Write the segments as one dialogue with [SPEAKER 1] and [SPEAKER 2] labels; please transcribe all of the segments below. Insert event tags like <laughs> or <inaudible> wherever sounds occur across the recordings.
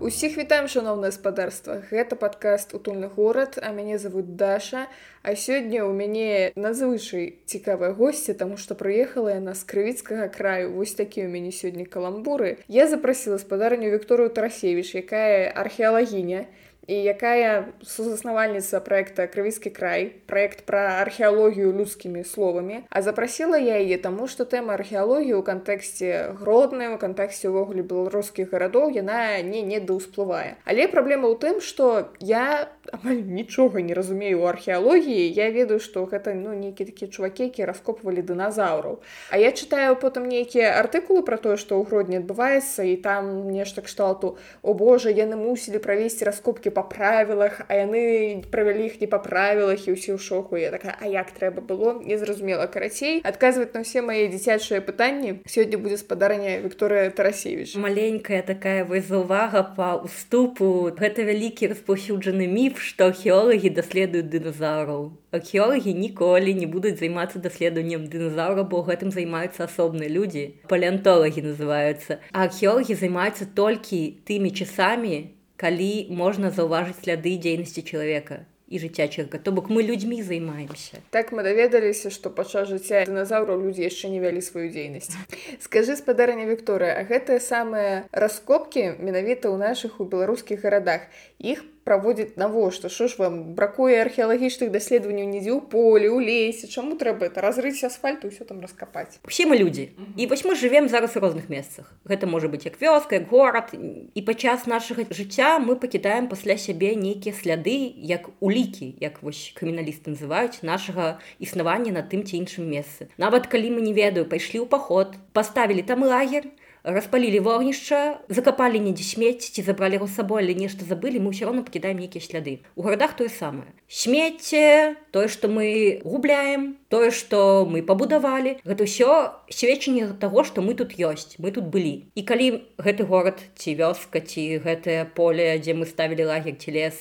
[SPEAKER 1] Усіх вітаем шаноўна гаспадарства. Гэта падкаст утульны горад а мяне зовут даша. А сёння ў мяне надзвычай цікавыя госці таму што прыехала яна з крывіцкага краю. Вось такі ў мяне сёння каламбуры. Я запрасіла спадарню Вікторыю тарасевіч якая археалагіня і якая сузаснавальніца проекта крывіскі край проект пра археалогію людскімі словамі а запрасіла яе таму што тэма археалогіі ў кантэксце гроднай у кантэксце ўвогуле беларускіх гарадоў яна не не даўсплывае але праблема ў тым што я амаль нічога не разумею у археалогіі. Я ведаю што гэта ну нейкі такія чувакі які раскопвалі дыназаўраў. А я чытаю потым нейкія артыкулы пра тое што ў гродні адбываецца і там нешта кшталту о божа яны мусілі правесці раскопкі по па правілах а яны правялі іх не па правілах і ўсё ў шоку. Я такая а як трэба было? Незразумела карацей. Адказваць на ўсе мае дзіцячыя пытанні сёння будзе спадарня Вікторыя тарасевич
[SPEAKER 2] маленькая такая вызаўвага па уступу гэта вялікі распаўсюджаны міф што археолагі даследуюць дыназаўраў. Археолагі ніколі не будуць займацца даследаваннем дыназаўра бо гэтым займаюцца асобныя людзі. Палеантолагі называюцца. Археолагі займаюцца толькі тымі часамі калі можна заўважыць сляды дзейнасці чалавека жыцця чырка то бок мы людзьмі займаемся
[SPEAKER 1] так мы даведаліся што падчас жыцця дыназаўраў людзі яшчэ не вялі сваю дзейнасць. Скажы спадарня Вікторыя гэтыя самыя раскопкі менавіта ў нашых у беларускіх гарадах іх по праводзіць навошта? Що ж вам бракуе археалагічных даследаванняў нідзе ў полі ў лесе? Чаму трэба это разрыць асфальту ўсё там раскапаць?
[SPEAKER 2] Усе мы людзі і вось мы живвем зараз у розных месцах. Гэта можа быць як вёска як горад. І падчас нашага жыцця мы пакідаем пасля сябе нейкія сляды як улікі як вось крыміналісты называюць нашага існавання на тым ці іншым месцы. Нават калі мы не ведаю пайшлі ў паход паставілі там лагер распалілі вогнішча закапалі недзе смець ці забралі яго сабой але нешта забылі мы ўсё роўно пакідаем нейкія сляды. У гарадах тое самае. Смецце тое што мы губляем тое што мы пабудавалі гэта ўсё сведчанне таго што мы тут ёсць мы тут былі. І калі гэты горад ці вёска ці гэтае поле дзе мы ставілі лагер ці лес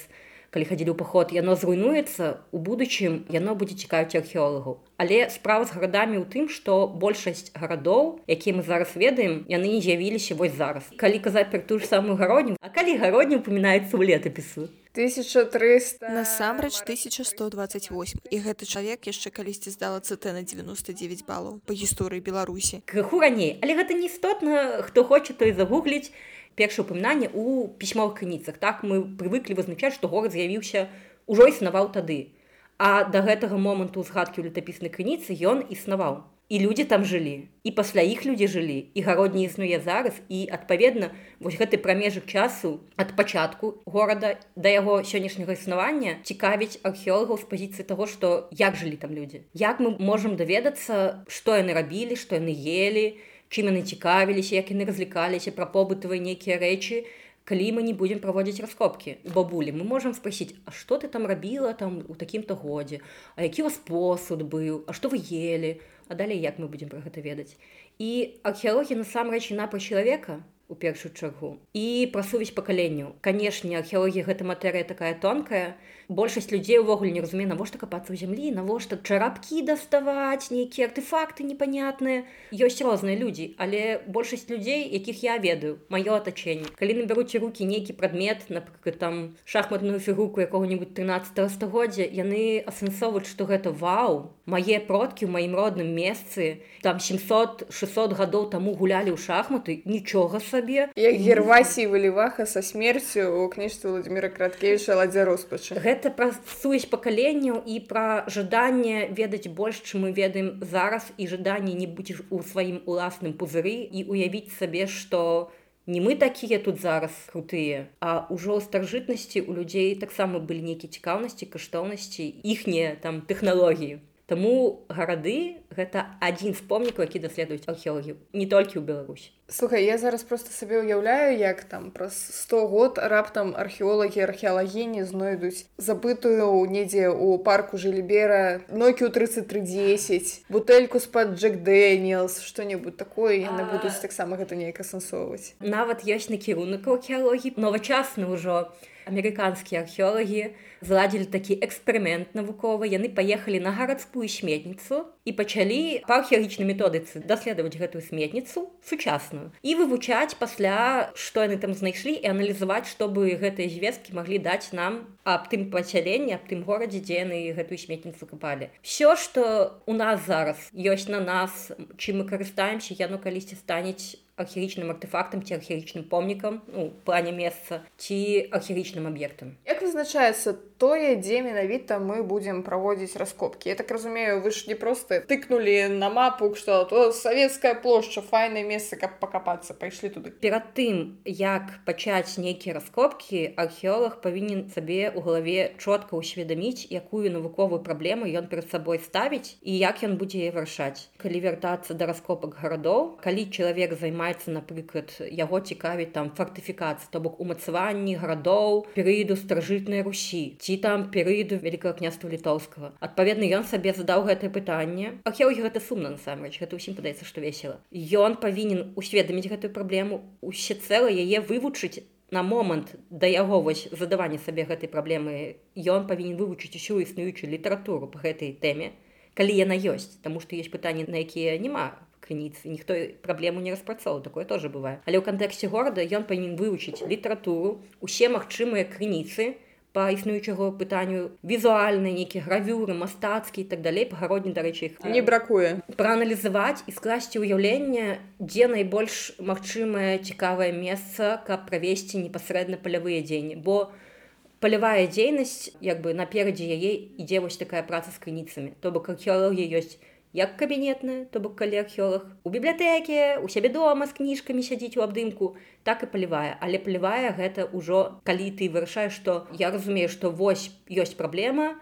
[SPEAKER 2] калі хадзілі ў паход яно зруйнуецца у будучым яно будзе цікавіць археолагаў. Але справа з гарадамі ў тым што большасць гарадоў якія мы зараз ведаем яны не з'явіліся вось зараз. Калі казаць пра ту ж самую гародню а калі гародні упамінаецца ў летапісу
[SPEAKER 1] 1300
[SPEAKER 3] насамрэч 1128 і гэты чалавек яшчэ калісьці здала цт на 99 балаў па гісторыі беларусі.
[SPEAKER 2] Крыху раней. Але гэта не істотна хто хоча той загугліць першае упамінанне ў пісьмовых крыніцах. Так мы прывыклі вызначаць што горад з'явіўся ўжо існаваў тады. А да гэтага моманту згадкі ў летапіснай крыніцы ён існаваў. І людзі там жылі і пасля іх людзі жылі і гародні існуе зараз і адпаведна вось гэты прамежак часу ад пачатку горада да яго сённяшняга існавання цікавіць археолагаў з пазіцыі таго што як жылі там людзі. Як мы можам даведацца што яны рабілі што яны ели і чым яны цікавіліся як яны разлікаліся пра побытавыя нейкія рэчы калі мы не будзем праводзіць раскопкі бабулі мы можемм спасіць а что ты там рабіла там у такім-то годзе а які вас посуд быў а што вы ели а далей як мы будзем пра гэта ведаць і археалогія насамрэч на пра чалавека у першую чаргу і пра сувязь пакаленню канешне археалогія гэта матэрыя такая тонкая большасць людзей увогуле не разуме навошта капацца ў зямлі навошта чарапкі даставаць нейкія артефакты непонятныя. Ёсць розныя людзі але большасць людзей якіх я ведаю маё атачэнне. Калі набяруць руки нейкі прадмет напрыклад там шахматную фігурку якога-нибудь 13 стагоддзя яны асэнсоўваюць што гэта вау мае продкі ў маім родным месцы там 700 600 гадоў таму гулялі ў шахматы нічога сабе.
[SPEAKER 1] Як гервасій выліваха са смерцю у кніжцы владимира краткевича ладзя роспачы
[SPEAKER 2] гэта гэта пра сувязь пакаленняў і пра жаданне ведаць больш чым мы ведаем зараз і жаданне не будзеш у сваім уласным пузыры і уявіць сабе што не мы такія тут зараз крутыя а ўжо старажытнасці у людзей таксама былі нейкія цікаўнасці каштоўнасці іхнія там тэхналогіі Таму гарады гэта адзін з помнікаў, які даследуюць археолагію не толькі ў Беларусі.
[SPEAKER 1] Слухай, я зараз просто сабе ўяўляю, як там праз 100 год раптам археолагі археалагіні знойдуць забытую недзе ў парку Жылібера нокію 3310 бутэльку з-пад Джек Дэниелс што-небудзь такое яны будуць таксама гэта неяк асэнсоўваць.
[SPEAKER 2] Нават ёсць накірунак археалогіі новачасны ўжо амерыканскія археолагі зладзілі такі эксперымент навуковы. Яны паехалі на гарадскую сметніцу і пачалі па археалагічнай методыцы даследаваць гэтую сметніцу сучасную і вывучаць пасля што яны там знайшлі і аналізаваць чтобы гэтыя звесткі маглі даць нам аб тым пасяленні аб тым горадзе дзе яны гэтую сметніцу капалі все что у нас зараз ёсць на нас чым мы карыстаемся яно калісьці станець архірічным артефактам ці архірічным помнікам ну, плане месца ці архірічным аб'ектам
[SPEAKER 1] як вызначаецца тое дзе менавіта мы будзем праводзіць раскопкі я так разумею вы ж не просто тыкнули на мапу что то савецкая плошча файнае месца каб пакапацца пайшлі туды
[SPEAKER 2] перад тым як пачаць нейкія раскопкі археолог павінен сабе у галаве чотка ўсведаміць якую навуковую праблему ён перад сабой ставіць і як ён будзе вырашаць. Калі вяртацца да раскопак гарадоў калі чалавек займае займаецца напрыклад яго цікавіць там фартыфікацыя то бок умацаванні гарадоў перыяду старажытнай русі ці там перыяду вялікага княства літоўскага. Адпаведна ён сабе задаў гэтае пытанне. Ахеўгі гэта сумна насамрэч гэта ўсім падаецца што весела. Ён павінен усведаміць гэтую праблему усе цэлы яе вывучыць на момант да яго вось задавання сабе гэтай праблемы. Ён павінен вывучыць усю існуючую літаратуру по гэтай тэме калі яна ёсць. Таму што ёсць пытанні на якія няма крыніцы ніхто праблему не распрацоўваў. Такое тоже бывае. Але ў кантэксце горада ён павінен вывучыць літаратуру усе магчымыя крыніцы по існуючаго пытанню візуальныя нейкія гравюры мастацкі так далей пагародні дарэчы іх
[SPEAKER 1] не бракуе.
[SPEAKER 2] прааналізаваць і скласці ўяўленне дзе найбольш магчымае цікавае месца каб правесці непасрэдна палявыя дзеянні. Бо палявая дзейнасць як бы наперадзе яе ідзе вось такая праца з крыніцамі. То бок археалогія ёсць як кабінетная то бок калі археолог у бібліятэке у сябе дома з кніжкамі сядзіць у абдымку так і палівае. Але плівае гэта ўжо калі ты вырашаеш што я разумею што вось ёсць праблема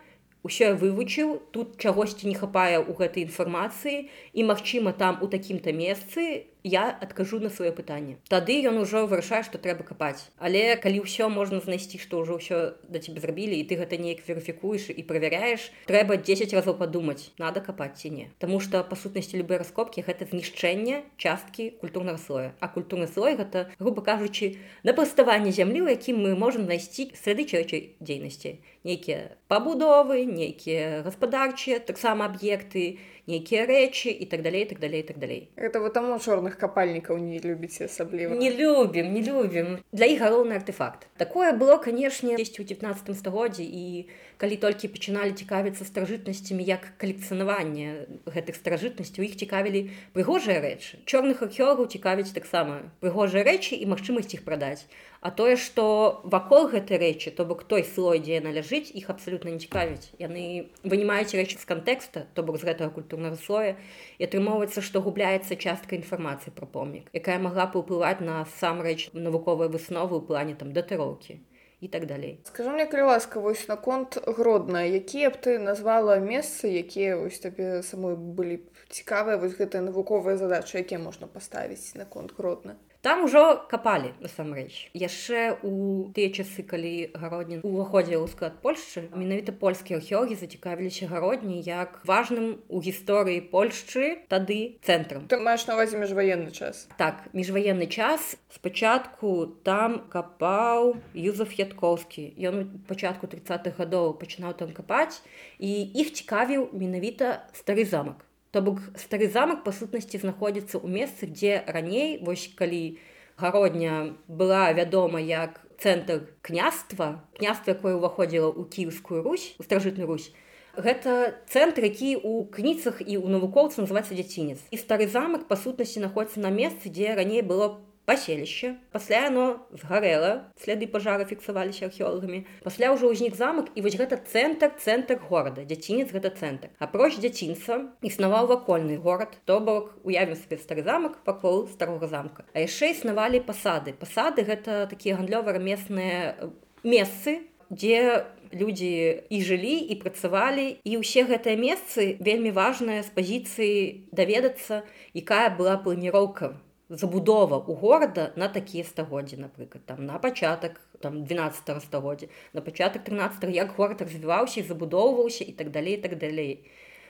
[SPEAKER 2] ўсё я вывучыў тут чагосьці не хапае ў гэтай інфармацыі і магчыма там у такім-то месцы я адкажу на сваё пытанне тады ён ужо вырашае што трэба капаць. Але калі ўсё можна знайсці што ўжо ўсё да тебе зрабілі і ты гэта неяк верыфікуеш і правяраеш трэба 10 разоў падумаць надо капаць ці не. Таму што па сутнасці любыя раскопкі гэта знішчэнне часткі культурнага слоя. А культурны слой гэта грубо кажучы на паставанне зямлі у якім мы можемм знайсці сляды чалавечай дзейнасці. Нейкія пабудовы нейкія гаспадарчыя таксама аб'екты і нейкія рэчы і так далей так далей так далей
[SPEAKER 1] это вот таму чорных капальнікаў не любіце асабліва
[SPEAKER 2] не любім не любім для іх галоўны артефакт. Такое было канешне есть у 19 стагоддзі і калі толькі пачыналі цікавіцца старажытнасцямі як калекцыянаванне гэтых старажытнасцяў іх цікавілі прыгожыя рэчы. Чорных археогаў цікавіць таксама прыгожыя рэчы і магчымасць іх прадаць А тое, што вакол гэтай рэчы, то бок той слой, дзе яна ляжыць, іх абсалютна не цікавіць. Яны вынімаюць рэчы з кантэкста, то бок з гэтага культурнага слоя і атрымоўваецца, што губляецца частка інфармацыі пра помнік, якая магла б уплываць на сам рэч навуковыя высновы ў плане там датыроўкі так далей.
[SPEAKER 1] Скажу мне калі ласка вось наконт гродна, якія б ты назвала месцы, якія вось табе самой былі цікавыя вось гэтыя навуковыя задачы, якія можна паставіць наконт гродна
[SPEAKER 2] там ужо капалі насамрэч. Яшчэ у тыя часы калі гароднін уваходзе ў склад польшчы менавіта польскія археогі зацікавіліся гародні як важным у гісторыі польшчы тады цэнтрам.
[SPEAKER 1] Ты маеш навазе міжваенны час.
[SPEAKER 2] Так міжваенны час. Спачатку там капаў юзаф ядкоўскі. Ён пачатку 30-х гадоў пачынаў там капаць і іх цікавіў менавіта стары замак То бок стары замак па сутнасці знаходзіцца ў месцы, дзе раней вось калі гародня была вядома як цэнтр княства, княства, якое ўваходзіла ў кіевскую Русь, у старажытную Русь. Гэта цэнтр, які ў кніцах і ў навукоўцы называецца дзяцінец. І стары замак па сутнасці знаходіцца на месцы, дзе раней было паселішча. Пасля яно згарэла следы пажара фіксаваліся археолагамі. Пасля ўжо ўзнік замак і вось гэта цэнтр цэнтр горада дзяцінец гэта цэнтр. Апроч дзяцінца існаваў вакольны горад то бок уявім сабе стары замак вакол старога замка. А яшчэ існавалі пасады. Пасады гэта такія гандлёва-рамесныя месцы дзе людзі і жылі і працавалі. І ўсе гэтыя месцы вельмі важныя з пазіцыі даведацца якая была планіроўка забудова у горада на такія стагоддзі напрыклад там на пачатак там 12 стагоддзя на пачатак 13 як горад развіваўся забудоўваўся і так далей так далей.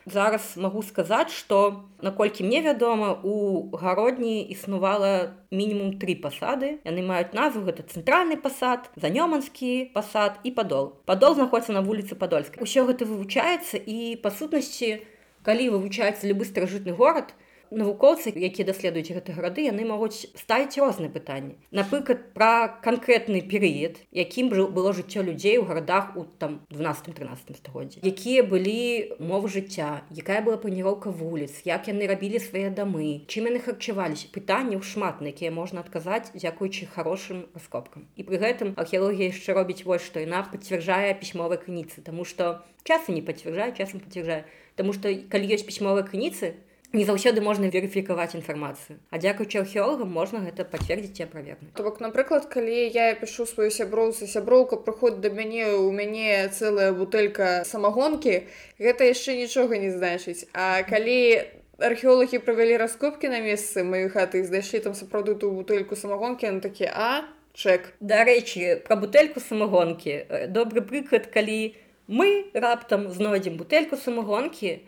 [SPEAKER 2] Зараз магу сказаць что наколькі мне вядома у гародні існувала мінімум три пасады. Яны маюць назву гэта цэнтральны пасад занёманскі пасад і падол. Падол знаходіцца на вуліцы падольскай. Усё гэта вывучаецца і па сутнасці калі вывучаецца любы старажытны горад то навукоўцы якія даследуюць гэты гарады яны могуць ставіць розныя пытанні. Напрыклад пра канкрэтны перыяд якім жа было жыццё людзей у гарадах у там 12-13 стагоддзя якія былі мовы жыцця якая была планіроўка вуліц як яны рабілі свае дамы чым яны харчаваліся. Пытанняў шмат на якія можна адказаць дзякуючы хорошым раскопкам. І пры гэтым археалогія яшчэ робіць вось што яна пацвярджае пісьмовай крыніцы тому что часу не пацвярджае часам пацвярджае. Таму што калі ёсць пісьмовыя крыніцы, не заўсёды можна верыфікаваць інфармацыю. А дзякуючы археолагам можна гэта пацвердзіць і аправергнуць.
[SPEAKER 1] То бок, напрыклад, калі я пішу сваю сяброўцы, сяброўка прыходзіць да мяне, у мяне цэлая бутэлька самагонкі, гэта яшчэ нічога не значыць. А калі археолагі правялі раскопкі на месцы маёй хаты і знайшлі там сапраўды ту бутэльку самагонкі, на такі а чэк.
[SPEAKER 2] Дарэчы, пра бутэльку самагонкі. Добры прыклад, калі мы раптам знойдзем бутэльку самагонкі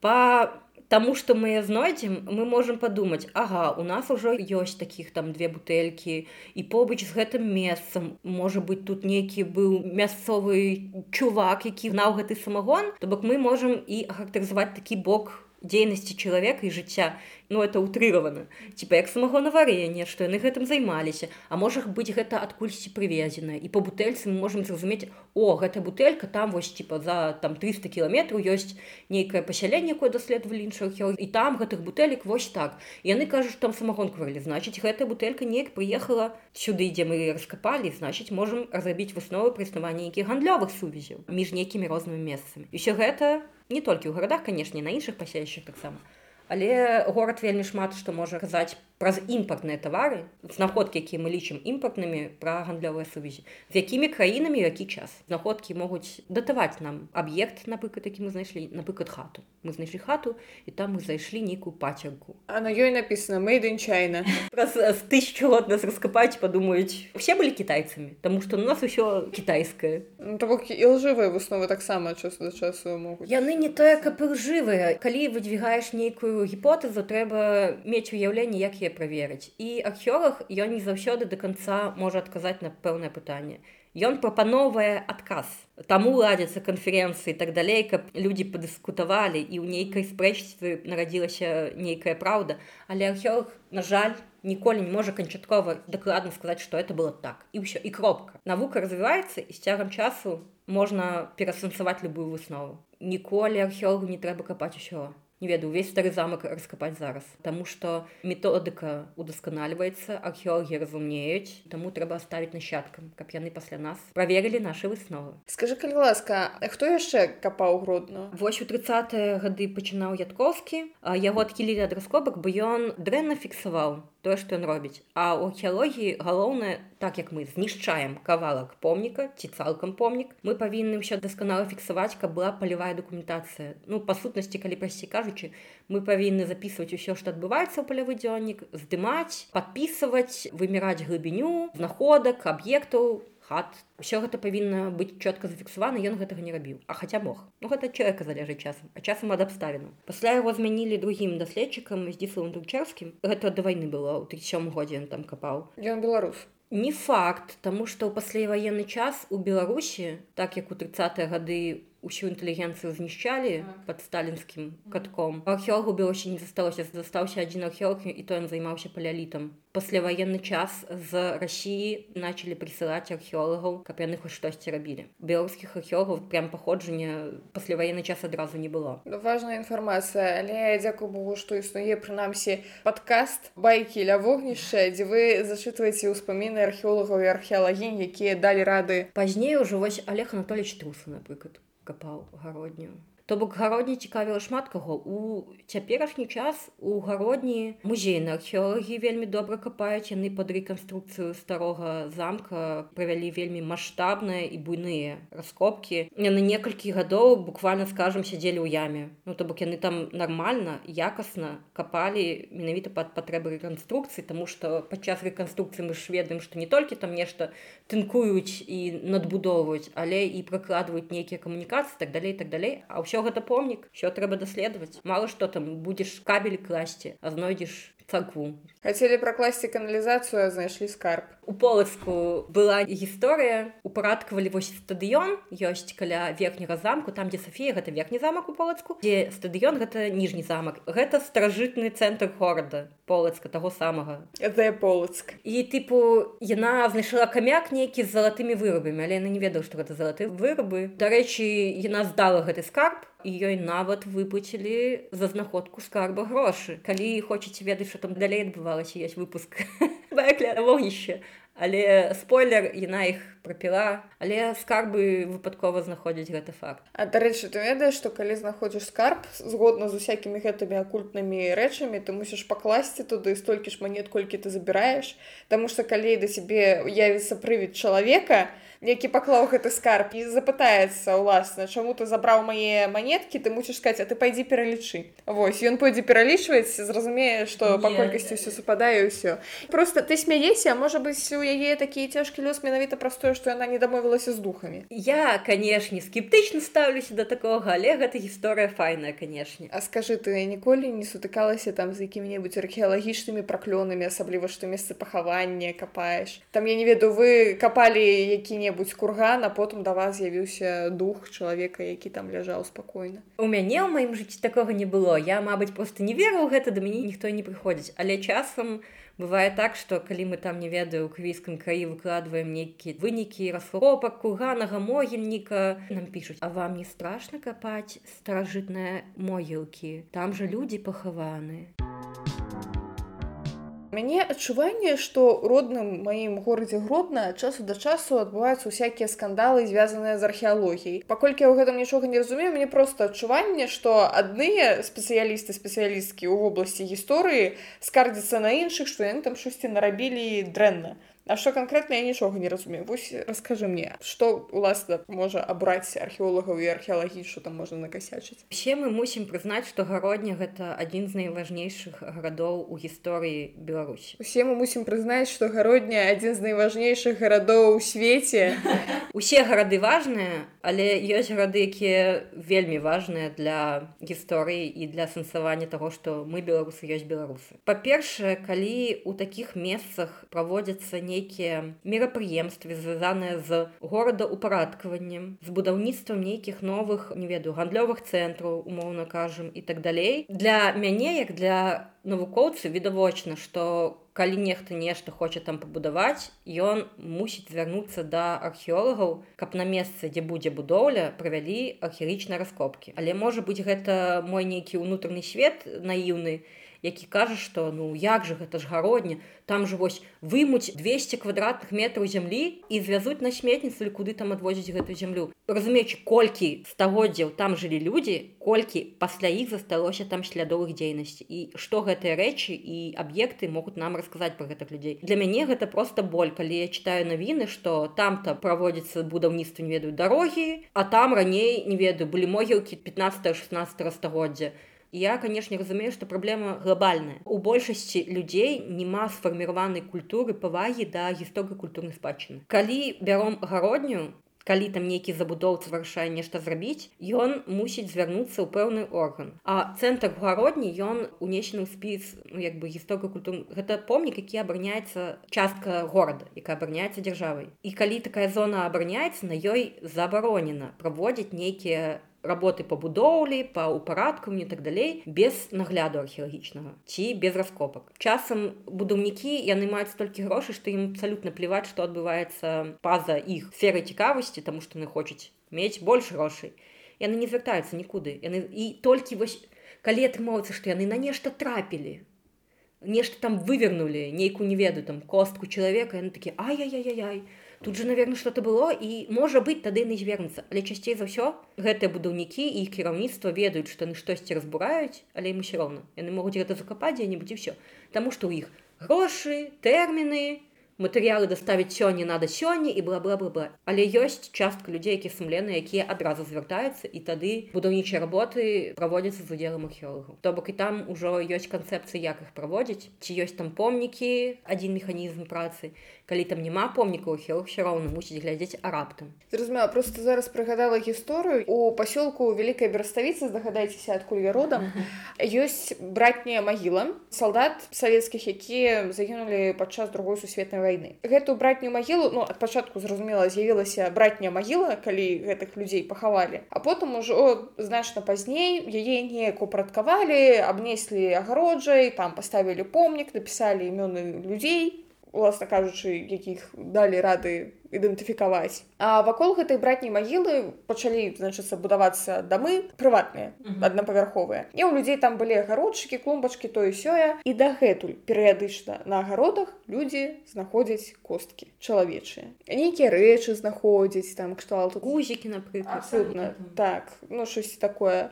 [SPEAKER 2] по тому что мы знойдзем мы можем подумать Ага у нас ужо ёсць таких там две бутэлькі і побач з гэтым месцам можа быть тут нейкі быў мясцовы чувак які знаў гэты самагон то бок мы можем і характарызаваць такі бок дзейнасці чалавека і жыцця ну это утрыравана типа як самагонаварэнне што яны гэтым займаліся. А можа быць гэта адкульсьці прывезена і по бутэльцы мы можемм зразумець о гэта бутэлька там вось типа за там 300 кіламетраў ёсць нейкае пасяленне якое даследавалі іншых і там гэтых бутэлек вось так. Яны кажуць там самагонку варылі значыць гэтая бутэлька неяк прыехала сюды дзе мы раскапалі значыць можемм разрабіць высновы прыснавання нейкіх гандлёвых сувязяў між нейкімі рознымі месцамі. Ўсё гэта не толькі ў гарадах канешне на іншых пасяющих таксама але горад вельмі шмат што можа казаць праз імпартныя тавары знаходкі якія мы лічым імпартнымі пра гандлёвыя сувязі. З якімі краінамі які час? Знаходкі могуць датаваць нам аб'ект напрыклад які мы знайшлі напрыклад хату. Мы знайшлі хату і там мы зайшлі нейкую пацерку
[SPEAKER 1] а на ёй написано мейдынчайна <laughs>
[SPEAKER 2] праз з тысячу год нас раскапаць падумаюць все былі кітайцамі Таму што у нас усё кітайскае
[SPEAKER 1] ну, то бок і лжывыя высновы таксама часу да часу могуць.
[SPEAKER 2] Яны не тое каб жывыя. Калі выдвигаеш нейкую гіпотэзу трэба мець уяўленне як я праверыць і археолог ён не заўсёды до конца можа адказаць на пэўнае пытанне ён прапановвае адказ таму ладзяцца канферэнцыі так далей каб людзі падыскутавалі і ў нейкай спрэчстве нарадзілася нейкая праўда але археолог на жаль ніколі не можа канчаткова дакладна сказаць што это было так. І ўсё і кропка. Навука развіваецца і з цягам часу можна перасэнсаваць любую выснову. Ніколі археологу не трэба капаць усё не ведаю увесь стары замак раскапаць зараз. Таму што методыка удасканальваецца археологі разумеюць таму трэба ставіць нашчадкам каб яны пасля нас праверылі нашы высновы.
[SPEAKER 1] Скажи калі ласка хто яшчэ капаў грудно
[SPEAKER 2] вось у тридцатые гады пачынаў ядковскі яго адхілілі ад раскопак бо ён дрэнна фіксаваў тое што ён робіць. А у археалогіі галоўнае так як мы знішчаем кавалак помніка ці цалкам помнік мы павінны ўсё дасканала фіксаваць каб была палявая дакументацыя. Ну па сутнасці калі прасці кажучы мы павінны записывать усё што адбываецца ў палявы дзённік здымаць подписывать выміраць глыбіню знаходак аб'ектаў хат все гэта павінна быць чётка зафіксавана ён гэтага не рабіў а хаця мог ну гэта чалавека залежыць часам а часам ад абставіну пасля яго змянілі другім даследчыкам з дзіславым дучарскім гэта да вайны было ў тысячом годзе ён там капаў.
[SPEAKER 1] Ён беларус.
[SPEAKER 2] Не факт таму што ў пасляваенны час у беларусі так як у тридцатые гады у усю інтэлігенцыю знішчалі под сталінскім катком. Археологу белосі не засталося застаўся адзін археолог і то ён займаўся палялітам пасляваенны час з рассіі начали прысылаць археолагаў каб яны хоць штосьці рабілі беларускіх археологаў прям паходжання пасляваенны час адразу не было.
[SPEAKER 1] Ну, важная інфармацыя але дзякую богу што існуе прынамсі падкаст байкі ля вогнішча дзе вы зачытваеце ўспаміны археолагаў і археалагінь якія далі рады.
[SPEAKER 2] Пазней ужо вось олег анатольевич труса напрыклад капаў гародню То бок гародні цікавіла шмат каго. У цяперашні час у гародні музейны археолагі вельмі добра капаюць. Яны пад рэканструкцыю старога замка правялі вельмі маштабныя і буйныя раскопкі. Яны некалькі гадоў буквально скажем сядзелі ў яме. Ну то бок яны там нармальна якасна капалі менавіта пад патрэбы рэканструкцыі тому что падчас рэканструкцыі мы ж ведаем што не толькі там нешта тынкуюць і надбудоўваюць але і пракладваюць нейкія камунікацыі так далей так далей. А ўсё гэта помнік що трэба даследаваць мало што там будзеш кабель класці а знойдзеш царкву
[SPEAKER 1] хацелі пракласці каналізацыю знайшлі скарб.
[SPEAKER 2] У полацку была гісторыя упарадкавалі вось стадыён ёсць каля верхняга замку там дзе Сафія гэта верхні замак у полацку дзе стадыён гэта ніжні замак гэта старажытны цэнтр горада полацка таго самага
[SPEAKER 1] полацк
[SPEAKER 2] і тыпу яна знайшла камяк нейкі з залатымі вырабамі але яна не ведаў што гэта залаты вырабы дарэчы яна здала гэты скарб і ёй нават выпуцілі за знаходку скарба грошы калі хочаце ведаць што там далей адбывалася ёсць выпуск. <laughs> Вогніще але спойлер яна іх прапіла але скарбы выпадкова знаходзіць гэты факт
[SPEAKER 1] А дарэчы ты ведаеш што калі знаходзіш скарб згодна з усякімі гэтымі акультнымі рэчамі ты мусіш пакласці туды столькі ж манет колькі ты забіраеш. Таму што калі да сябе явіцца прывід чалавека то які паклаў гэты скарб і запытаецца ўласна чаму ты забраў мае манеткі ты мусіш сказаць а ты пайдзі пералічы Вось ён пойдзе пералічваць зразумее што па колькасці ўсё супадае ўсё просто ты смяешся можа быць у яе такі цяжкі лёс менавіта простое што яна не дамовілася з духамі
[SPEAKER 2] я канешне скептычна стаўлюся да такога але гэта гісторыя файная канешне
[SPEAKER 1] А скажы ты ніколі не сутыкалася там з якімі-небудзь археалагічнымі праклёнамі асабліва што месца пахавання капаеш там я не ведаю вы капалі які-небудзь які-небудзь курган а потым да вас з'явіўся дух чалавека які там ляжаў спакойна
[SPEAKER 2] у мяне ў маім жыцці такога не было. Я мабыць просто не верыў гэта да мяне ніхто не прыходзіць але часам бывае так што калі мы там не ведаю у квійскім краі выкладваем нейкія вынікі расхлопак курганага могільніка нам пішуць а вам не страшна капаць старажытныя могілкі там жа людзі пахаваны
[SPEAKER 1] мяне адчуванне што родным маім горадзе гродна часу да часу адбываюцца усякія скандалы звязаныя з археалогіяй. Паколькі ў гэтым нічога не разумею мне просто адчуванне што адныя спецыялісты спецыялісткі ў вобласці гісторыі скардзяцца на іншых што яны там штосьці нарабілі дрэнна А што канкрэтна я нічога не разумею вось расскажы мне што уласна можа абраць археолагаў і археалагі що там можна накасячыць
[SPEAKER 2] все мы мусім прызнаць што гародня гэта адзін з найважнейшых гарадоў у гісторыі Беларусі
[SPEAKER 1] усе мы мусім прызнаць што гародня адзін з найважнейшых гарадоў у свеце <laughs>
[SPEAKER 2] усе гарады важныя але ёсць гарады якія вельмі важныя для гісторыі і для сэнсавання таго што мы беларусы ёсць беларусы. Па-першае калі у такіх месцах праводзяцца не нейкія мерапрыемствы звязаныя з горадаўпарадкаваннем з будаўніцтвам нейкіх новых не ведаю гандлёвых цэнтраў умоўна кажам і так далей. Для мяне як для навукоўцы відавочна што калі нехта нешта хоча там пабудаваць ён мусіць звярнуцца да археолагаў каб на месцы дзе будзе будоўля правялі архерычныя раскопкі. Але можа быць гэта мой нейкі ўнутраны свет наіўны які кажа што ну як жа гэта ж гародня. Там же вось вымуць 200 квадратных метраў зямлі і звязуць на сметніцу или куды там адвозіць гэтую зямлю. Разумеючы колькі стагоддзяў там жылі людзі колькі пасля іх засталося там слядовых дзейнасці. І што гэтыя рэчы і аб'екты могуць нам расказаць про гэтых людзей. Для мяне гэта просто боль калі я читаю навіны что там-то праводзіцца будаўніцтва не ведаю дарогі а там раней не ведаю былі могілкі 15 16 стагоддзя я канешне разумею што праблема глобальная. У большасці людзей няма сфарміраванай культуры павагі да гісторыі культурнай спадчыны. Калі бяром гародню калі там нейкі забудоўца вырашае нешта зрабіць ён мусіць звярнуцца ў пэўны орган. А цэнтр гародні ён унесены ў спіс ну, як бы гісторыю культур гэта помнік які абараняецца частка горада якая абараняецца дзяржавай. І калі такая зона абараняецца на ёй забаронена праводзіць нейкія работы по будоўлі па ўпарадкамі так далей без нагляду археалагічнага ці без раскопак. Часам будаўнікі яны маюць столькі грошай што ім абсалютна плеваць што адбываецца па-за іх сферы цікавасці таму што яны хочуць мець больш грошай. Яны не звяртаюцца нікуды. Яны і толькі вось калі атрымоўваецца што яны на нешта трапілі нешта там вывернули нейкую не ведаю там костку чалавека яны такі ай-яй-яй-яй тут же наверное что-то было і можа быть тады не звернуцца. Але часцей за ўсё гэтыя будаўнікі і кіраўніцтва ведаюць што яны штосьці разбураюць але ім все роўна. Яны могуць гэта закапаць дзе-небудзь і все Таму што ў іх грошы тэрміны матэрыялы даставіць сёння надо сёння і была але ёсць частка людзей які сумлены якія адразу звяртаюцца і тады будаўнічыя работы праводзяцца з удзелам археолагаў. То бок і там ужо ёсць канцэпцыі як іх праводзіць ці ёсць там помнікі адзін механізм працы калі там няма помнікаў хел все роўна мусіць глядзець араптам
[SPEAKER 1] зразумела просто зараз прыгадала гісторыю. У пасёлку вялікай бераставіцы здагадайцеся адкуль я родам ёсць братняя магіла салдат савецкіх якія загінулі падчас другой сусветнай вайны. Гэтую братнюю магілу ну ад пачатку зразумела з'явілася братняя магіла калі гэтых людзей пахавалі а потым ужо значна пазней яе неяк упрадкавалі абнеслі агароджай там паставілі помнік напісалі імёны людзей уласна кажучы якіх далі рады ідэнтыфікаваць. А вакол гэтай братняй магілы пачалі значыцца будавацца дамы прыватныя аднапавярховыя. І у людзей там былі агародчыкі клумбачкі тое сёе. І дагэтуль перыядычна на агародах людзі знаходзяць косткі чалавечыя. Нейкія рэчы знаходзяць там кшталту
[SPEAKER 2] гузікі напрыклад
[SPEAKER 1] абсолютно так. Ну щось такое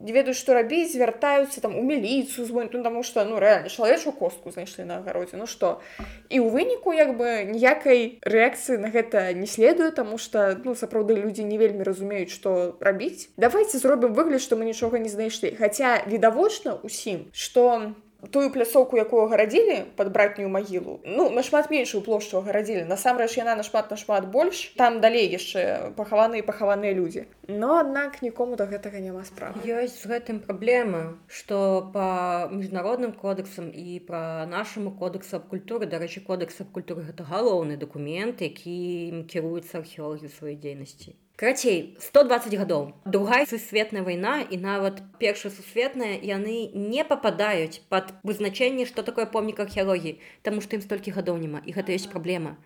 [SPEAKER 1] не ведаю што рабіць звяртаюцца там у міліцыю звон ну, таму што ну рэальна чалавечую костку знайшлі на агародзе ну што і ў выніку як бы ніякай рэакцыі на гэта не следуе таму што ну сапраўды людзі не вельмі разумеюць што рабіць давайте зробім выгляд што мы нічога не знайшлі хаця відавочна усім што тую пляцоўку якую гарадзілі под братнюю магілу ну нашмат меншую плошчу гарадзілі насамрэч яна нашмат нашмат больш. Там далей яшчэ пахаваныя пахаваныя людзі. Но аднак нікому до гэтага няма справы.
[SPEAKER 2] Ёсць з гэтым праблема што по міжнародным кодексам і пра нашаму кодексу аб культуры дарэчы кодекс аб культуры гэта галоўны дакумент які кіруецца археолагі сваёй дзейнасці Крацей 120 гадоў. Другая сусветная вайна і нават першая сусветная яны не пападаюць под вызначэнне што такое помнік археалогіі таму што ім столькі гадоў няма і гэта ёсць праблема.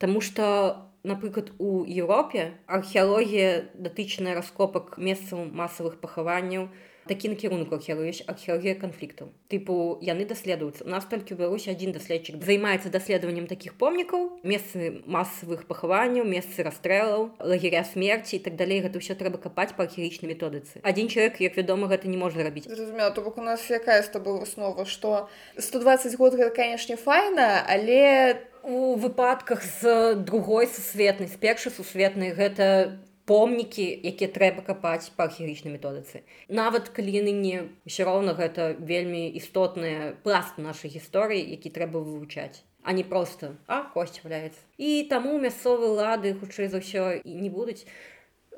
[SPEAKER 2] Таму што напрыклад у Еўропе археалогія датычная раскопак месцаў масавых пахаванняў такі накірунку археалогія археалогія канфліктаў тыпу яны даследуюцца. У нас толькі беларусь адзін даследчык. Займаецца даследаваннем такіх помнікаў месцы масавых пахаванняў месцы расстрэлаў лагеря смерці і так далей. Гэта ўсё трэба капаць па археічнай методыцы. Адзін чалавек як вядома гэта не можна рабіць.
[SPEAKER 1] Зразумела то бок у нас якая з тобой выснова што 120 год гэта канешне файна але
[SPEAKER 2] у выпадках з другой сусветнай з першай сусветнай гэта помнікі якія трэба капаць па археічнай методыцы. Нават калі яны не ўсё роўна гэта вельмі істотная пласт нашай гісторыі які трэба вывучаць а не просто а косць валяецца. І таму мясцовыя лады хутчэй за ўсё і не будуць.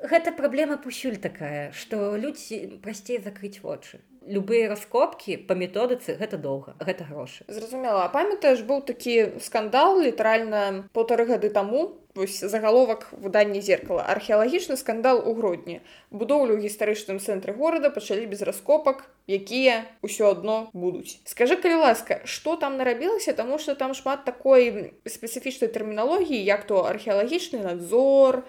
[SPEAKER 2] Гэта праблема пусюль такая што людзі прасцей закрыць вочы. Любыя раскопкі па методыцы гэта доўга гэта грошы.
[SPEAKER 1] Зразумела. Памятаеш быў такі скандал літаральна полторы гады таму вось загаловак выдання зеркала. Археалагічны скандал у грудні. Будоўлю ў гістарычным цэнтры горада пачалі без раскопак якія ўсё адно будуць. Скажи калі ласка что там нарабілася? Таму что там шмат такой спецыфічнай тэрміналогіі як то археалагічны надзор.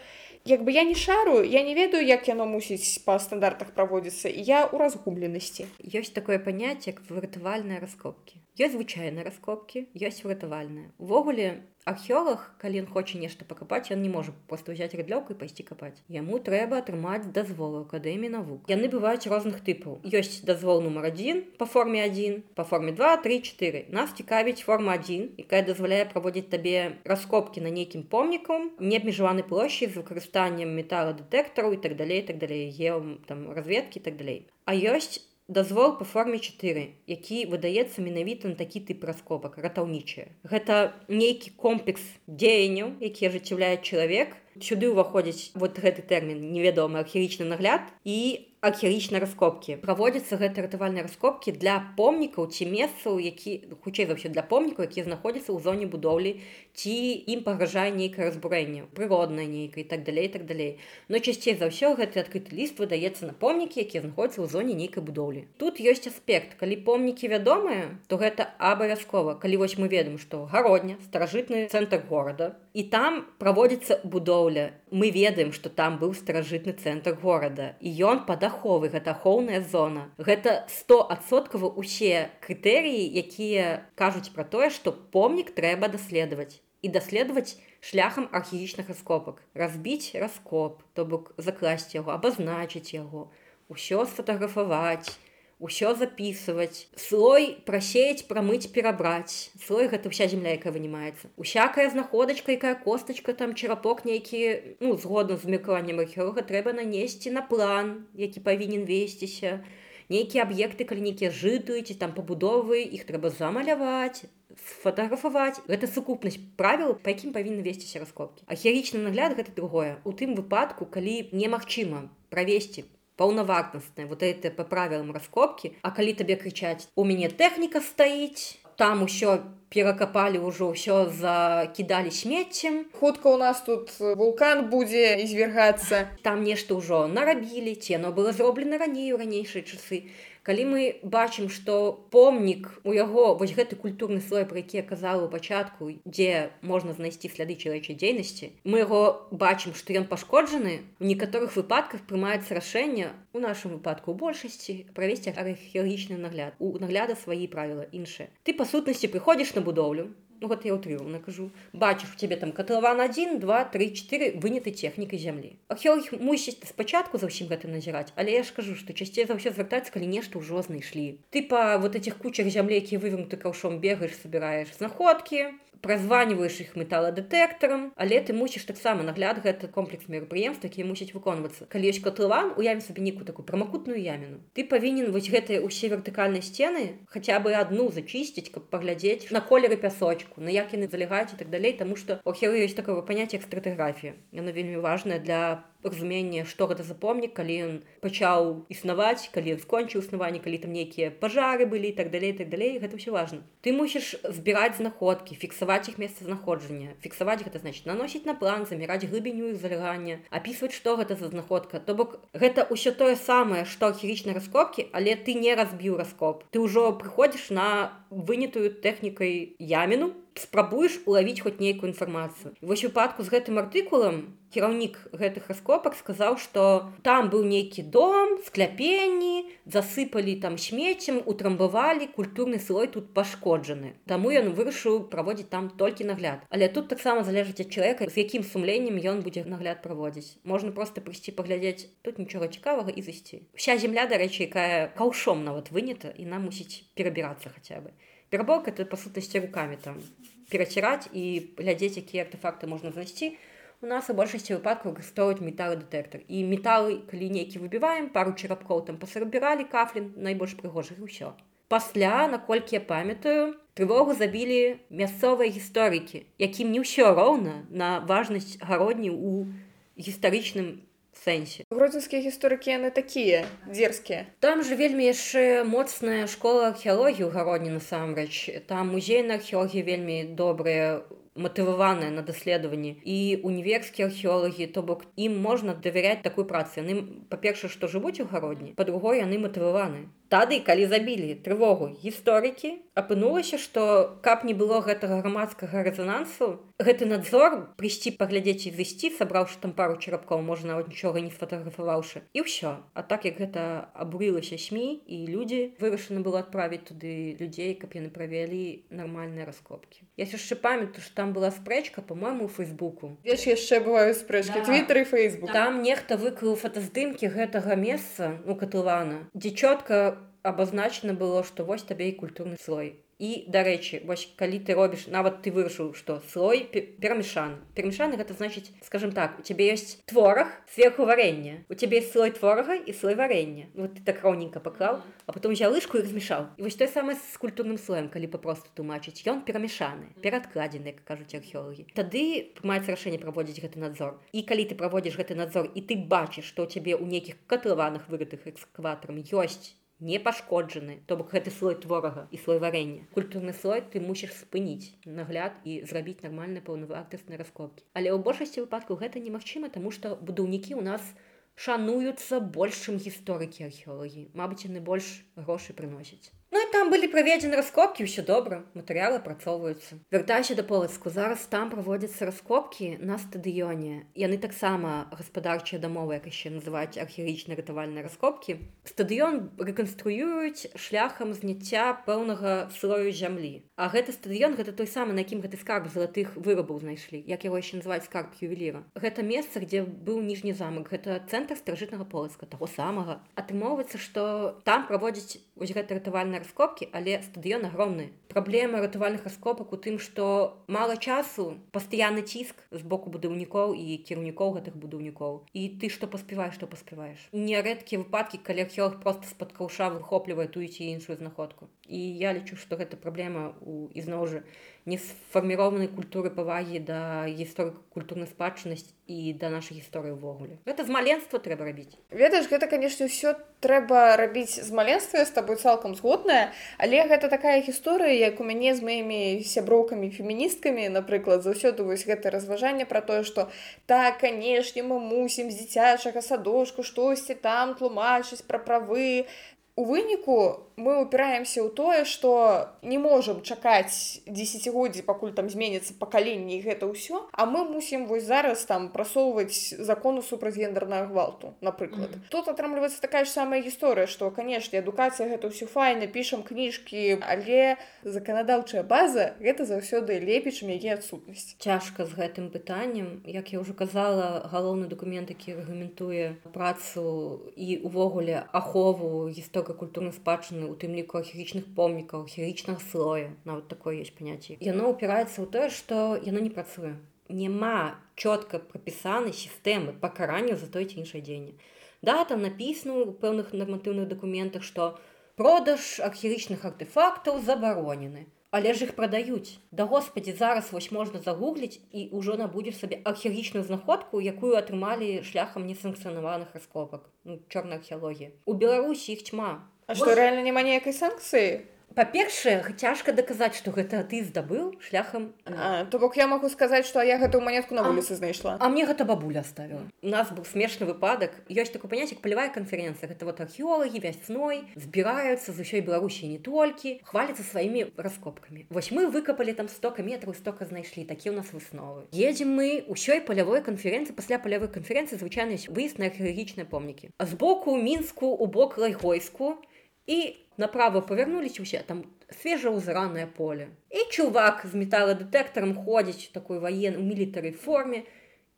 [SPEAKER 1] Як бы я не шару я не ведаю як яно мусіць па стандартах праводзіцца я ў разгубленасці.
[SPEAKER 2] Ёсць такое паняцце як выратавальныя раскопкі. Ёсць звычайныя раскопкі ёсць выратавальныя увогуле археолог калі ён хоча нешта пакапаць ён не можа просто ўзяць рыдлёўку і пайсці капаць яму трэба атрымаць дазволу акадэміі навук яны бываюць розных тыпаў ёсць дазвол нумар один по форме 1 по форме 234 нас цікавіць форма 1 якая дазваляе праводзіць табе раскопкі на нейкім помнікам не абмежаваны плошчы з выкарыстаннем металадэтэктараў і так далей так далей еў там разведкі так далей а ёсць дазвол по форме 4 які выдаецца менавіта на такі тып раскопак ратаўнічыя. Гэта нейкі комплекс дзеянняў які ажыццяўляе чалавек. Сюды ўваходзіць вот гэты тэрмін невядомы археічны нагляд і археічнай раскопкі. Праводзяцца гэта ратавальныя раскопкі для помнікаў ці месцаў які хутчэй за ўсё для помнікаў які знаходзяцца ў зоне будоўлі ці ім пагражае нейкае разбурэнне прыроднае нейкай так далей так далей. Но часцей за ўсё гэты адкрыты ліст выдаецца на помнікі якія знаходзяцца ў зоне нейкай будоўлі. Тут ёсць аспект. Калі помнікі вядомыя то гэта абавязкова. Калі вось мы ведаем што гародня старажытны цэнтр горада і там праводзіцца будоўля. Мы ведаем што там быў старажытны цэнтр горада і ён пада аховы гэта ахоўная зона. Гэта 100соткава усе крытэрыі якія кажуць пра тое што помнік трэба даследаваць і даследаваць шляхам археічных раскопак разбіць раскоп то бок закласць яго абазначыць яго ўсё сфотаграфаваць ўсё записывать. Слой прасеять прамыць перабраць слой гэта вся земля якая вынимаецца усякая знаходачка якая косточка там чарапок нейкі ну згодна з меркаваннем археолога трэба нанесці на план які павінен весціся. Нейкія аб'екты калі нейкія жытуеце там пабудовы іх трэба замаляваць сфотаграфаваць. Гэта сукупнасць правіл па якім павінны весціся раскопкі ахерічны нагляд гэта другое. У тым выпадку калі немагчыма правесці паўнавартасныя вот это по правілам раскопкі А калі табе крычаць у мяне тэхніка стаіць там усё перакапалі ўжо ўсё закідалі смеццем.
[SPEAKER 1] Хутка у нас тут вулкан будзе звергацца
[SPEAKER 2] там нешта ўжо нарабілі ці оно было зроблена раней у ранейшыя часы калі мы бачым што помнік у яго вось гэты культурны слой пра які казала у пачатку дзе можна знайсці сляды чалавечай дзейнасці мы яго бачым што ён пашкоджаны у некаторых выпадках прымаецца рашэнне у нашым выпадку большасці правесці археалагічны нагляд у нагляда свае правілы іншыя. Ты па сутнасці прыходзіш на будоўлю ну вот я утрывана кажу бачыш у тебе там катлаван 1 2 3 4 выняты тэхнікай зямлі археолог мусіць спачатку за ўсім гэтым назіраць але я ж кажу што часцей за ўсё звяртаць калі нешта ўжо знайшлі ты па вот этих кучах зямлі які вывернуты каўшом бегаеш собираешь знаходкі празваніваеш іх металадэтэктарам але ты мусіш таксама нагляд гэта комплекс мерапрыемств які мусіць выконвацца калі ёсць катлыван уявім сабе нейкую такую прамакутную яміну ты павінен вось гэтыя ўсе вертыкальныя сцены хаця бы одну зачысціць каб паглядзець на колеры пясочку на як яны залягаюць і так далей тому что у херы ёсць такое паняцце як стратэграфія яно вельмі важная для разуменне што гэта за помнік калі ён пачаў існаваць калі ён скончыў існаванне калі там нейкія пажары былі так далей так далей гэта ўсё важно. Ты мусіш збіраць знаходкі фіксаваць іх месца знаходжання фіксаваць гэта значит наносіць на план заміраць глыбіню іх залягання апісваць што гэта за знаходка то бок гэта ўсё тое самае што хірічнай раскопкі але ты не разбіў раскоп. Ты ўжо прыходзіш на вынятую тэхнікай яміну спрабуеш улавіць хоць нейкую інфармацыю вось выпадку з гэтым артыкулам кіраўнік гэтых раскопак сказаў што там быў нейкі дом скляпенні засыпалі там смецем утрамбавалі культурны слой тут пашкоджаны. Таму ён вырашыў праводзіць там толькі нагляд. Але тут таксама залежыць ад чалавека з якім сумленнем ён будзе нагляд праводзіць. Можна просто прыйсці паглядзець тут нічога цікавага і зайсці. Вся земля дарэчы якая каўшом нават вынята і нам мусіць перабірацца хаця бы пераборка это па сутнасці руками там пераціраць і глядзець якія артефакты можна знайсці у нас у большасці выпадкаў выкарыстоўваць металы-дэтэктар і металы калі нейкі выбіваем пару чарапкоў там пасрабіралі кафлін найбольш прыгожых ўсё пасля наколькі я памятаю трывогу забілі мясцовыя гісторыкі якім не ўсё роўна на важнасць гародні у гістарычным сэнсе
[SPEAKER 1] гродзенскія гісторыкі яны такія дзерзкія
[SPEAKER 2] там же вельмі яшчэ моцная школа археалогію гародні насамрэч. Там музейна археологія вельмі добрыя матываваныя на даследаванні. І універскія археолагі то бок ім можна давяряць такой працы. Яны па-перша што жывуць у гародні па-другое яны матываваны тады калі забілі трывогу гісторыкі апынулася што каб не было гэтага грамадскага рэзанансу гэты надзор прыйсці паглядзець і весці сабраўшы там пару чарапкоў можна нават нічога не сфотаграфаваўшы і ўсё. А так як гэта абурылася сМ і людзі вырашана было адправіць туды людзей каб яны правялі нармальныя раскопкі. Я яшчэ памятаю што там была спрэчка по-мому фейсбуку
[SPEAKER 1] Веш яшчэ бываюць спрэчкі да. твиттер і фейсбук
[SPEAKER 2] там нехта выкрыў фотаздымкі гэтага месца у катлывана дзе чётка абазначана было што вось табе і культурны слой і дарэчы вось калі ты робіш нават ты вырашыў што слой перамешан перамешаны гэта значыць скажем так у цябе ёсць творах сверху варэння у цябе слой творага і слой варэння вот ты так роўненька паклаў а потом я лыжку і размешаў і вось той самы з культурным слоем калі папросту тлумачыць ён перамешаны перадкладзены кажуць археолагі тады прымаецца рашэнне праводзіць гэты надзор і калі ты праводзіш гэты надзор і ты бачыш што ў цябе ў нейкіх катлаваных вырытых экскаватарам ёсць не пашкоджаны то бок гэты слой творага і слой варэння. Культурны слой ты мусіш спыніць нагляд і зрабіць нармальна паўнавартасныя раскопкі. Але ў большасці выпадку гэта немагчыма таму што будаўнікі ў нас шануюцца большым гісторыкі археолагі. Мабыць яны больш грошы прыносяць Ну і там былі праведзены раскопкі ўсё добра матэрыялы апрацоўваюцца вяртаюся да полацку зараз там праводзяцца раскопкі на стадыёне яны таксама гаспадарчыя дамовы як яшчэ называюць археарычна ратавальныя раскопкі стадыён рэканструююць шляхам зняцця пэўнага слою зямлі А гэты стадыён гэта той самы на якім гэты скарб залатых вырабаў знайшлі як яго яшчэ называюць скарб ювеліра гэта месца дзе быў ніжні замак гэта цэнтр старажытнага полацка таго самага атрымоўваецца што там праводзіць вось гэта ратавальна раскопкі але стадыён агромны праблема ратавальных раскопак у тым што мала часу пастаянны ціск з боку будаўнікоў і кіраўнікоў гэтых будаўнікоў і ты што паспяваеш што паспяваеш нярэдкія выпадкі калі археолог просто з-пад каўша выхоплівае тую ці іншую знаходку і я лічу што гэта праблема у ізноў жа не сфарміраванай культуры павагі да гісторыка культурнай спадчыннасць і да нашай гісторыі ўвогуле гэта з маленства трэба рабіць
[SPEAKER 1] ведаеш гэта канешне ўсё трэба рабіць з маленства з табой цалкам згодная але гэта такая гісторыя як у мяне з маімі сяброўкамі феміністкамі напрыклад заўсёды вось гэта разважанне пра тое што так канешне мы мусім з дзіцячага садочку штосьці там тлумачыць пра правы у выніку мы упираемся ў тое что не можем чакаць десятгоддзі пакуль там зменится пакаленне гэта ўсё а мы мусім вось зараз там прасоўваць закону супраць гендернага гвалту напрыклад. Mm -hmm. тут атрымліваецца такая ж самая гісторыя что канешне адукацыя гэта ўсё файна пішам кніжкі але заканадаўчая база гэта заўсёды лепей чым яе адсутнасць.
[SPEAKER 2] Цяжка з гэтым пытаннем. Як я уже казала галоўны документ які рэгламентуе працу і увогуле ахову гісторыі гісторыка-культурнай спадчыны у тым ліку археічных помнікаў хірічнага слоя нават такое есть паняцце яно ўпіраецца ў тое што яно не працуе. Няма чётка прапісанай сістэмы пакаранню за той ці іншае дзеянне да там напісана у пэўных нарматыўных дакументах што продаж архірічных артефактаў забаронены але ж іх прадаюць. Да господі зараз вось можна загугліць і ўжо набудзеш сабе археагічную знаходку якую атрымалі шляхам несанкцыянаваных раскопак. Ну, чорная археалогія. У беларусі іх тьма
[SPEAKER 1] А што рэальна няма ніякай санкцыі
[SPEAKER 2] па-першае цяжка даказаць што гэта ты здабыў шляхам
[SPEAKER 1] то бок я могу сказаць што я гэтую манетку на вуліцы знайшла.
[SPEAKER 2] а мне гэта бабуля ставіла. У нас быў смешны выпадак. Ёсць такой паняцік палявая канферэнцыя. Гэта вот археолагі вясной збіраюцца з усёй беларусі не толькі хваліцца сваімі раскопкамі. Вось мы выкапалі там стока метраў стока знайшлі такі ў нас высновы. Едзем мы ўсёй палявой канферэнцыі. Пасля палявой канферэнцыі звычайна выезд на археалагічныя помнікі. А з боку мінску у бок лайгойску. І направо павярнуліся ўсе там свежаўзранае поле. І чувак з металадэтэктарам ходзіць такой ваен у мілітары форме.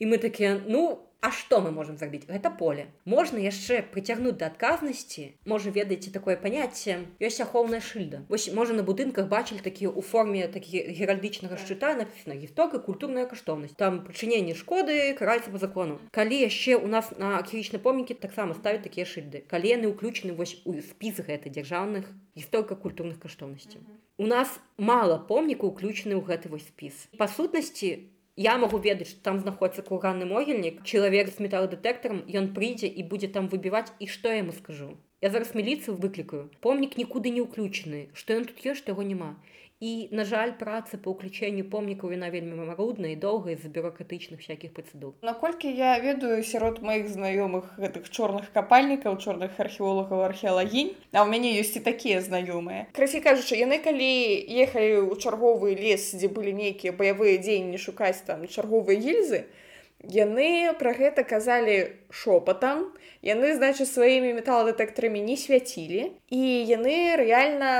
[SPEAKER 2] І мы такія ну А што мы можемм зрабіць гэта поле. Можна яшчэ прыцягнуць да адказнасці можа ведаеце такое паняцце ёсць ахоўная шыльда вось можа на будынках бачылі такія ў форме такі геральдычнага шчыта напісана гістока культурная каштоўнасць там прычыненне шкоды караецца по закону. Калі яшчэ у нас на акіічнай помнікі таксама ставяць такія шыльды калі яны ўключаны вось у спіс гэта дзяржаўных гістока культурных каштоўнасцяў у нас мала помніку уключаны ў гэты вось спіс па сутнасці у я могу ведаць там знаходіцца курганны могільнік чалавек з металодэтэктарам ён прыйдзе і будзе там выбіваць і што яму скажу? Я зараз міліцыю выклікаю помнік нікуды не ўключаны што ён тут ёсць яго няма і на жаль праца по ўключэнню помнікаў яна вельмі марудна і доўга з-за бюрократычных всякихх працэдур
[SPEAKER 1] наколькі я ведаю сярод маіх знаёмых гэтых чорных капальнікаў чорных археолагаў археалагінь а ў мяне ёсць і такія знаёмыя красі кажучы яны калі ехалі ў чарговы лес дзе былі нейкія баявыя дзеянні шукаць там чарговыя гільзы яны пра гэта казалі шопатам яны значыць сваімі металадэтэктарамі не свяцілі і яны рэальна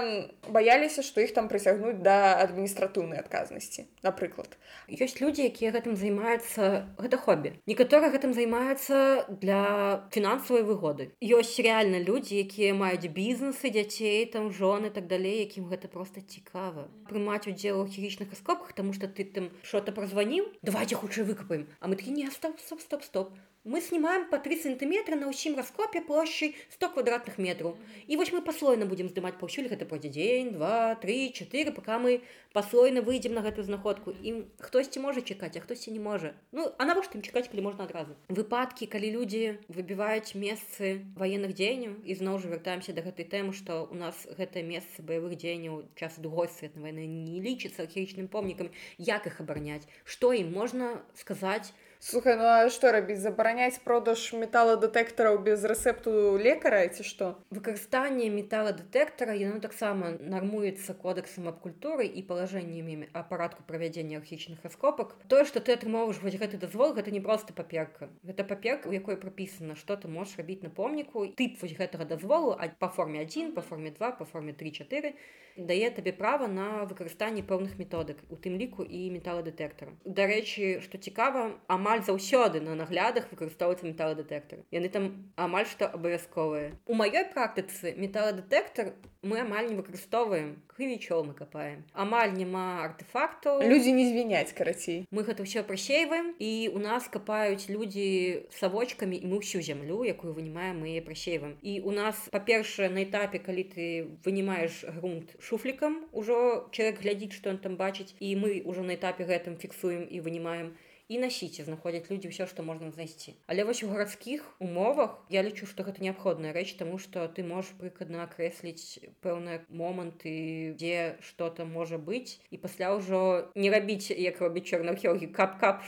[SPEAKER 1] баяліся што іх там прысягнуць да адміністратыўнай адказнасці напрыклад
[SPEAKER 2] ёсць людзі якія гэтым займаюцца гэта хобі некаторы гэтым займаюцца для фінансавай выгоды. Ёсць рэальна людзі якія маюць бізнесы дзяцей там жоны так далей якім гэта просто цікава прымаць удзел у хірічных аскопах тому что ты там что-то празваніў давайте хутчэй выкапаем а мы такі не стоп стоп стоп стоп мы снимаем по 3 сантиметра на ўсім раскопе площадь 100 квадратных метров. І вось мы паслойна будем здымаць паўсюль гэта пойдзе дзень два три четыре пока мы паслойна выйдзем на гэтую знаходку ім хтосьці можа чакаць а хтосьці не можа ну а навошта ім чакаць калі можна адразу выпадкі калі людзі выбіваюць месцы военных дзеянняў і зноў жа вяртаемся до гэтай тэмы што у нас гэтае месца баявых дзеянняў час другой светнай войны не лічыцца археічным помнікам як их абараняць што ім можна сказаць
[SPEAKER 1] Слухай, ну а што рабіць забараняць продаж металадэтэктараў без рэсепту лекара ці што?
[SPEAKER 2] Выкарыстанне металадэтэктара яно таксама нармуецца кодэксам аб культуры і палажэннямі а парадку правядзення архічных раскопак. Тое, што ты атрымоўваеш вось гэты дазвол, гэта не проста паперка. Гэта паперка, у якой прапісана, што ты можаш рабіць на помніку. Тып вось гэтага дазволу па форме 1, па форме 2, па форме 34 дае табе права на выкарыстанне пэўных методык у тым ліку і металадэтэктара. Дарэчы, што цікава, амаль заўсёды на наглядах выкарыстоўваецца металадэтэктар яны там амаль што абавязковыя. У маёй практыцы металадэтэктар мы амаль не выкарыстоўваем крывічоў мы капаем. Амаль няма артефактаў.
[SPEAKER 1] Людзі не звіняць карацей.
[SPEAKER 2] Мы гэта ўсё прасейваем і у нас капаюць людзі савочкамі і мы ўсю зямлю якую вынімаем мы прасейваем. І у нас па-першае на этапе калі ты вынімаеш грунт шуфлікам ужо чалавек глядзіць што ён там бачыць і мы ўжо на этапе гэтым фіксуем і вынімаем і насіце знаходзяць людзі ўсё што можна знайсці але вось у гарадскіх умовах я лічу што гэта неабходная рэч таму што ты можаш прыкладна акрэсліць пэўныя моманты дзе што там можа быць і пасля ўжо не рабіць як робіць чорнахеоргі кап кап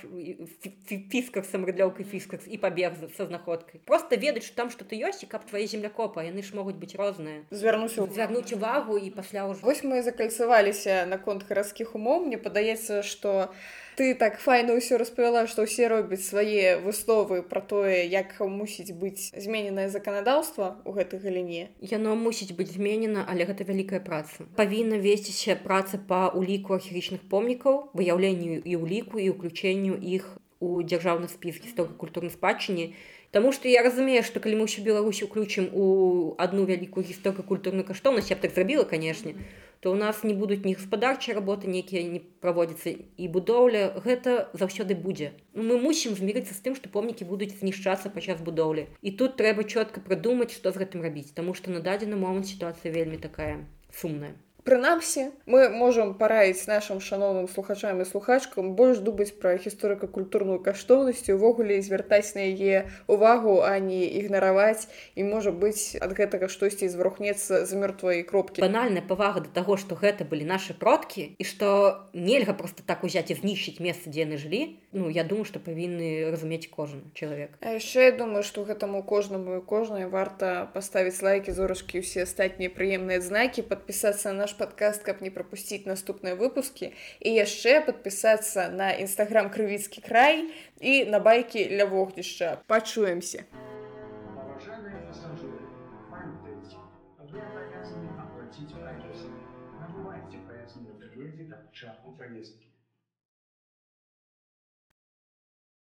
[SPEAKER 2] фісках самрыдлёўкай фісках і пабег са знаходкай. Просто ведаць там што ты ёсць і каб твае землякопа яны ж могуць быць розныя.
[SPEAKER 1] Звярнуся
[SPEAKER 2] звярнуць увагу і пасля ўжо
[SPEAKER 1] вось мы закальцаваліся наконт гарадскіх умоў. Мне падаецца што ты так файна ўсё распавяла што ўсе робяць свае высновы пра тое як мусіць быць змененае заканадаўства ў гэтай галіне
[SPEAKER 2] яно мусіць быць зменена але гэта вялікая праца. Павінна весціся праца па уліку архірічных помнікаў выяўленню і ўліку і ўключэнню іх у дзяржаўны спіс гісторыі культурнай спадчыне Таму што я разумею, што калі мы ўсю Беларусь уключым у адну вялікую гісторыю культурную каштоўнасць, я б так зрабіла, канешне, то ў нас не будуць ні гаспадарчыя работы, нейкія не праводзяцца і будоўля, гэта заўсёды будзе. Мы мусім змірыцца з тым, што помнікі будуць знішчацца падчас будоўлі. І тут трэба чётка прыдумаць, што з гэтым рабіць, Таму што на дадзены момант сітуацыя вельмі такая сумная.
[SPEAKER 1] Прынамсі мы можам параіць нашим шаноўным слухачам і слухачкам больш думаць пра гісторыка-культурную каштоўнасць увогуле звяртаць на яе увагу а не ігнараваць. І можа быць ад гэтага штосьці зварухнецца з мёртвай кропкі.
[SPEAKER 2] Банальная павага да таго што гэта былі нашы продкі і што нельга просто так узяць і знішчыць месца дзе яны жылі. Ну я думаю што павінны разумець кожны чалавек.
[SPEAKER 1] А яшчэ я думаю што гэтаму кожнаму кожнай варта паставіць лайки зорачкі ўсе астатнія прыемныя знакі подпісацца на наш наш подкаст, каб не пропусціць наступныя выпускі і яшчэ падпісацца на нстаграм крывіцкі край і на байкі ля вогнішча. Пачуемся. Набывайте поездки